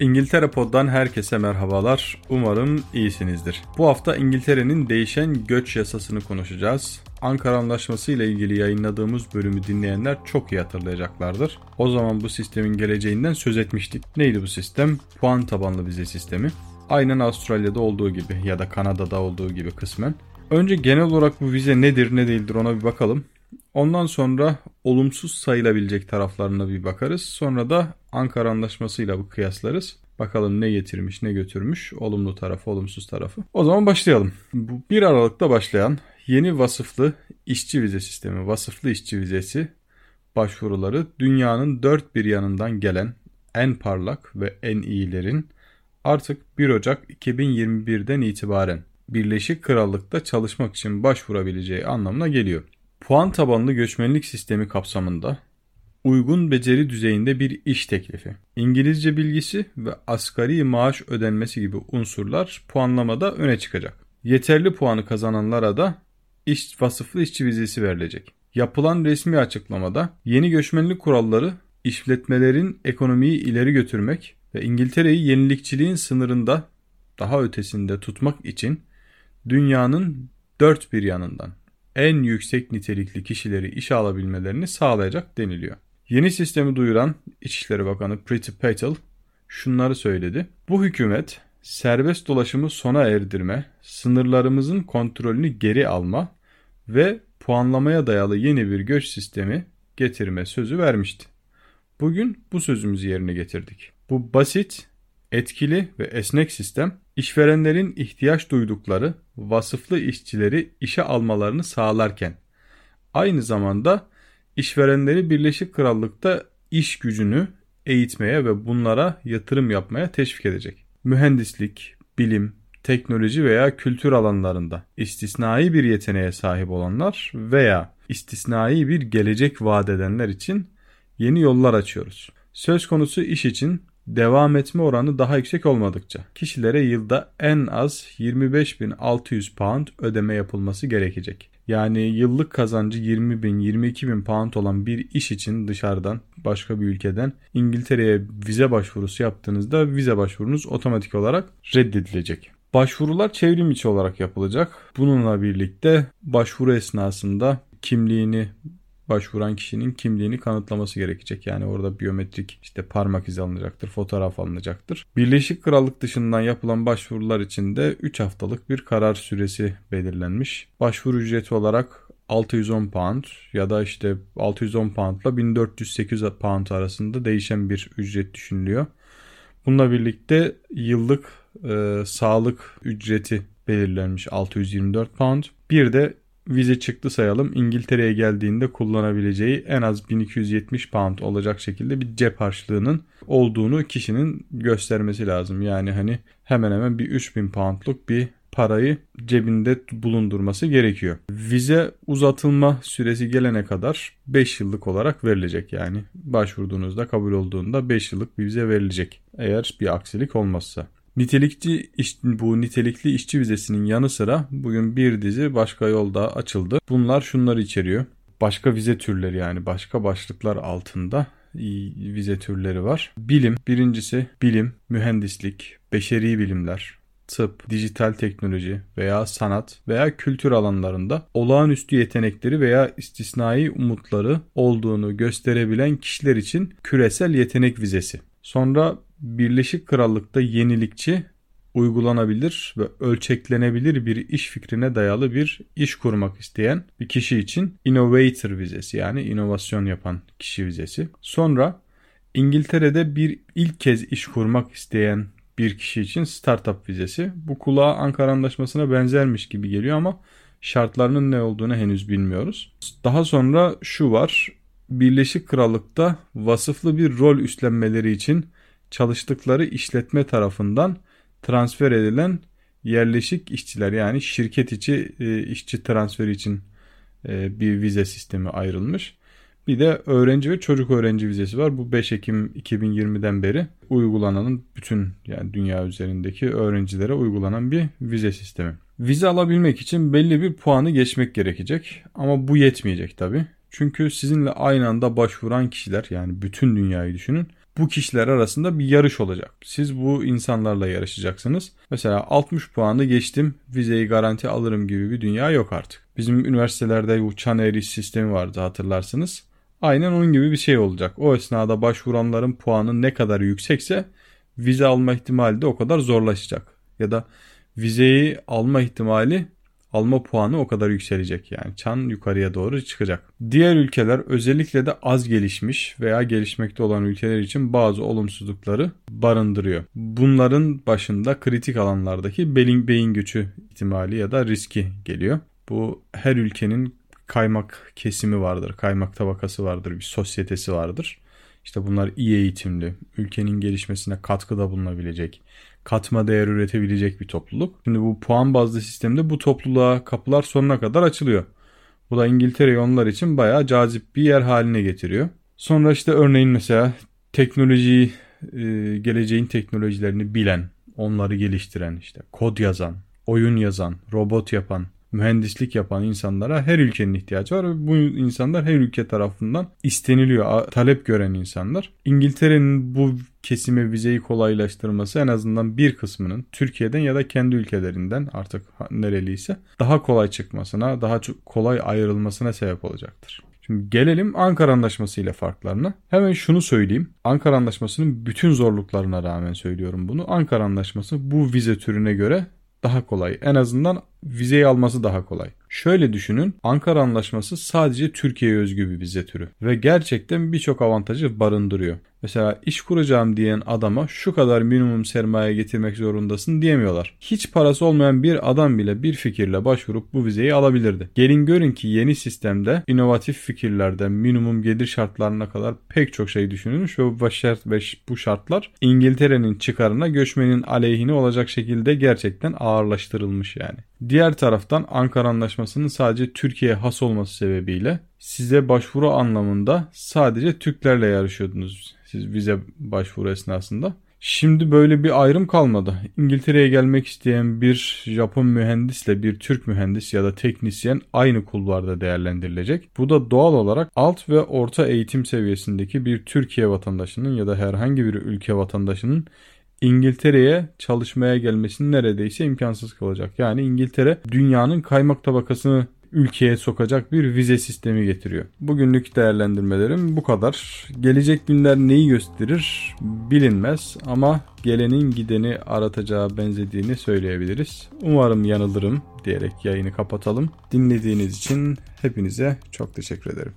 İngiltere Pod'dan herkese merhabalar. Umarım iyisinizdir. Bu hafta İngiltere'nin değişen göç yasasını konuşacağız. Ankara Anlaşması ile ilgili yayınladığımız bölümü dinleyenler çok iyi hatırlayacaklardır. O zaman bu sistemin geleceğinden söz etmiştik. Neydi bu sistem? Puan tabanlı vize sistemi. Aynen Avustralya'da olduğu gibi ya da Kanada'da olduğu gibi kısmen. Önce genel olarak bu vize nedir ne değildir ona bir bakalım. Ondan sonra olumsuz sayılabilecek taraflarına bir bakarız. Sonra da Ankara Anlaşması'yla bu kıyaslarız. Bakalım ne getirmiş ne götürmüş olumlu tarafı olumsuz tarafı. O zaman başlayalım. Bu 1 Aralık'ta başlayan yeni vasıflı işçi vize sistemi, vasıflı işçi vizesi başvuruları dünyanın dört bir yanından gelen en parlak ve en iyilerin artık 1 Ocak 2021'den itibaren Birleşik Krallık'ta çalışmak için başvurabileceği anlamına geliyor. Puan tabanlı göçmenlik sistemi kapsamında uygun beceri düzeyinde bir iş teklifi, İngilizce bilgisi ve asgari maaş ödenmesi gibi unsurlar puanlamada öne çıkacak. Yeterli puanı kazananlara da iş vasıflı işçi vizesi verilecek. Yapılan resmi açıklamada yeni göçmenlik kuralları işletmelerin ekonomiyi ileri götürmek ve İngiltere'yi yenilikçiliğin sınırında daha ötesinde tutmak için dünyanın dört bir yanından en yüksek nitelikli kişileri işe alabilmelerini sağlayacak deniliyor. Yeni sistemi duyuran İçişleri Bakanı Priti Patel şunları söyledi. Bu hükümet serbest dolaşımı sona erdirme, sınırlarımızın kontrolünü geri alma ve puanlamaya dayalı yeni bir göç sistemi getirme sözü vermişti. Bugün bu sözümüzü yerine getirdik. Bu basit, etkili ve esnek sistem işverenlerin ihtiyaç duydukları vasıflı işçileri işe almalarını sağlarken aynı zamanda işverenleri Birleşik Krallık'ta iş gücünü eğitmeye ve bunlara yatırım yapmaya teşvik edecek. Mühendislik, bilim, teknoloji veya kültür alanlarında istisnai bir yeteneğe sahip olanlar veya istisnai bir gelecek vaat edenler için yeni yollar açıyoruz. Söz konusu iş için devam etme oranı daha yüksek olmadıkça kişilere yılda en az 25.600 pound ödeme yapılması gerekecek. Yani yıllık kazancı 20 bin 22 bin pound olan bir iş için dışarıdan başka bir ülkeden İngiltere'ye vize başvurusu yaptığınızda vize başvurunuz otomatik olarak reddedilecek. Başvurular çevrim içi olarak yapılacak. Bununla birlikte başvuru esnasında kimliğini başvuran kişinin kimliğini kanıtlaması gerekecek. Yani orada biyometrik işte parmak izi alınacaktır, fotoğraf alınacaktır. Birleşik Krallık dışından yapılan başvurular için de 3 haftalık bir karar süresi belirlenmiş. Başvuru ücreti olarak 610 pound ya da işte 610 pound ile 1408 pound arasında değişen bir ücret düşünülüyor. Bununla birlikte yıllık e, sağlık ücreti belirlenmiş 624 pound. Bir de vize çıktı sayalım. İngiltere'ye geldiğinde kullanabileceği en az 1270 pound olacak şekilde bir cep harçlığının olduğunu kişinin göstermesi lazım. Yani hani hemen hemen bir 3000 poundluk bir parayı cebinde bulundurması gerekiyor. Vize uzatılma süresi gelene kadar 5 yıllık olarak verilecek yani. Başvurduğunuzda kabul olduğunda 5 yıllık bir vize verilecek. Eğer bir aksilik olmazsa. Nitelikli iş, bu nitelikli işçi vizesinin yanı sıra bugün bir dizi başka yolda açıldı. Bunlar şunları içeriyor. Başka vize türleri yani başka başlıklar altında vize türleri var. Bilim, birincisi bilim, mühendislik, beşeri bilimler, tıp, dijital teknoloji veya sanat veya kültür alanlarında olağanüstü yetenekleri veya istisnai umutları olduğunu gösterebilen kişiler için küresel yetenek vizesi. Sonra Birleşik Krallık'ta yenilikçi, uygulanabilir ve ölçeklenebilir bir iş fikrine dayalı bir iş kurmak isteyen bir kişi için innovator vizesi yani inovasyon yapan kişi vizesi. Sonra İngiltere'de bir ilk kez iş kurmak isteyen bir kişi için startup vizesi. Bu kulağa Ankara Anlaşması'na benzermiş gibi geliyor ama şartlarının ne olduğunu henüz bilmiyoruz. Daha sonra şu var. Birleşik Krallık'ta vasıflı bir rol üstlenmeleri için çalıştıkları işletme tarafından transfer edilen yerleşik işçiler yani şirket içi e, işçi transferi için e, bir vize sistemi ayrılmış. Bir de öğrenci ve çocuk öğrenci vizesi var. Bu 5 Ekim 2020'den beri uygulanan bütün yani dünya üzerindeki öğrencilere uygulanan bir vize sistemi. Vize alabilmek için belli bir puanı geçmek gerekecek ama bu yetmeyecek tabi. Çünkü sizinle aynı anda başvuran kişiler yani bütün dünyayı düşünün bu kişiler arasında bir yarış olacak. Siz bu insanlarla yarışacaksınız. Mesela 60 puanı geçtim vizeyi garanti alırım gibi bir dünya yok artık. Bizim üniversitelerde bu çan eğri sistemi vardı hatırlarsınız. Aynen onun gibi bir şey olacak. O esnada başvuranların puanı ne kadar yüksekse vize alma ihtimali de o kadar zorlaşacak. Ya da vizeyi alma ihtimali alma puanı o kadar yükselecek yani çan yukarıya doğru çıkacak. Diğer ülkeler özellikle de az gelişmiş veya gelişmekte olan ülkeler için bazı olumsuzlukları barındırıyor. Bunların başında kritik alanlardaki beyin, beyin göçü ihtimali ya da riski geliyor. Bu her ülkenin kaymak kesimi vardır, kaymak tabakası vardır, bir sosyetesi vardır. İşte bunlar iyi eğitimli, ülkenin gelişmesine katkıda bulunabilecek, katma değer üretebilecek bir topluluk. Şimdi bu puan bazlı sistemde bu topluluğa kapılar sonuna kadar açılıyor. Bu da İngiltere'yi onlar için bayağı cazip bir yer haline getiriyor. Sonra işte örneğin mesela teknolojiyi, e, geleceğin teknolojilerini bilen, onları geliştiren, işte kod yazan, oyun yazan, robot yapan, mühendislik yapan insanlara her ülkenin ihtiyacı var ve bu insanlar her ülke tarafından isteniliyor, talep gören insanlar. İngiltere'nin bu kesime vizeyi kolaylaştırması en azından bir kısmının Türkiye'den ya da kendi ülkelerinden artık nereliyse daha kolay çıkmasına, daha çok kolay ayrılmasına sebep olacaktır. Şimdi gelelim Ankara Anlaşması ile farklarına. Hemen şunu söyleyeyim. Ankara Anlaşması'nın bütün zorluklarına rağmen söylüyorum bunu. Ankara Anlaşması bu vize türüne göre daha kolay. En azından vizeyi alması daha kolay. Şöyle düşünün Ankara Anlaşması sadece Türkiye'ye özgü bir vize türü ve gerçekten birçok avantajı barındırıyor. Mesela iş kuracağım diyen adama şu kadar minimum sermaye getirmek zorundasın diyemiyorlar. Hiç parası olmayan bir adam bile bir fikirle başvurup bu vizeyi alabilirdi. Gelin görün ki yeni sistemde inovatif fikirlerden minimum gelir şartlarına kadar pek çok şey düşünülmüş ve bu, şartlar İngiltere'nin çıkarına göçmenin aleyhine olacak şekilde gerçekten ağırlaştırılmış yani. Diğer taraftan Ankara Anlaşması'nın sadece Türkiye'ye has olması sebebiyle size başvuru anlamında sadece Türklerle yarışıyordunuz siz vize başvuru esnasında. Şimdi böyle bir ayrım kalmadı. İngiltere'ye gelmek isteyen bir Japon mühendisle bir Türk mühendis ya da teknisyen aynı kulvarda değerlendirilecek. Bu da doğal olarak alt ve orta eğitim seviyesindeki bir Türkiye vatandaşının ya da herhangi bir ülke vatandaşının İngiltere'ye çalışmaya gelmesini neredeyse imkansız kılacak. Yani İngiltere dünyanın kaymak tabakasını ülkeye sokacak bir vize sistemi getiriyor. Bugünlük değerlendirmelerim bu kadar. Gelecek günler neyi gösterir bilinmez ama gelenin gideni aratacağı benzediğini söyleyebiliriz. Umarım yanılırım diyerek yayını kapatalım. Dinlediğiniz için hepinize çok teşekkür ederim.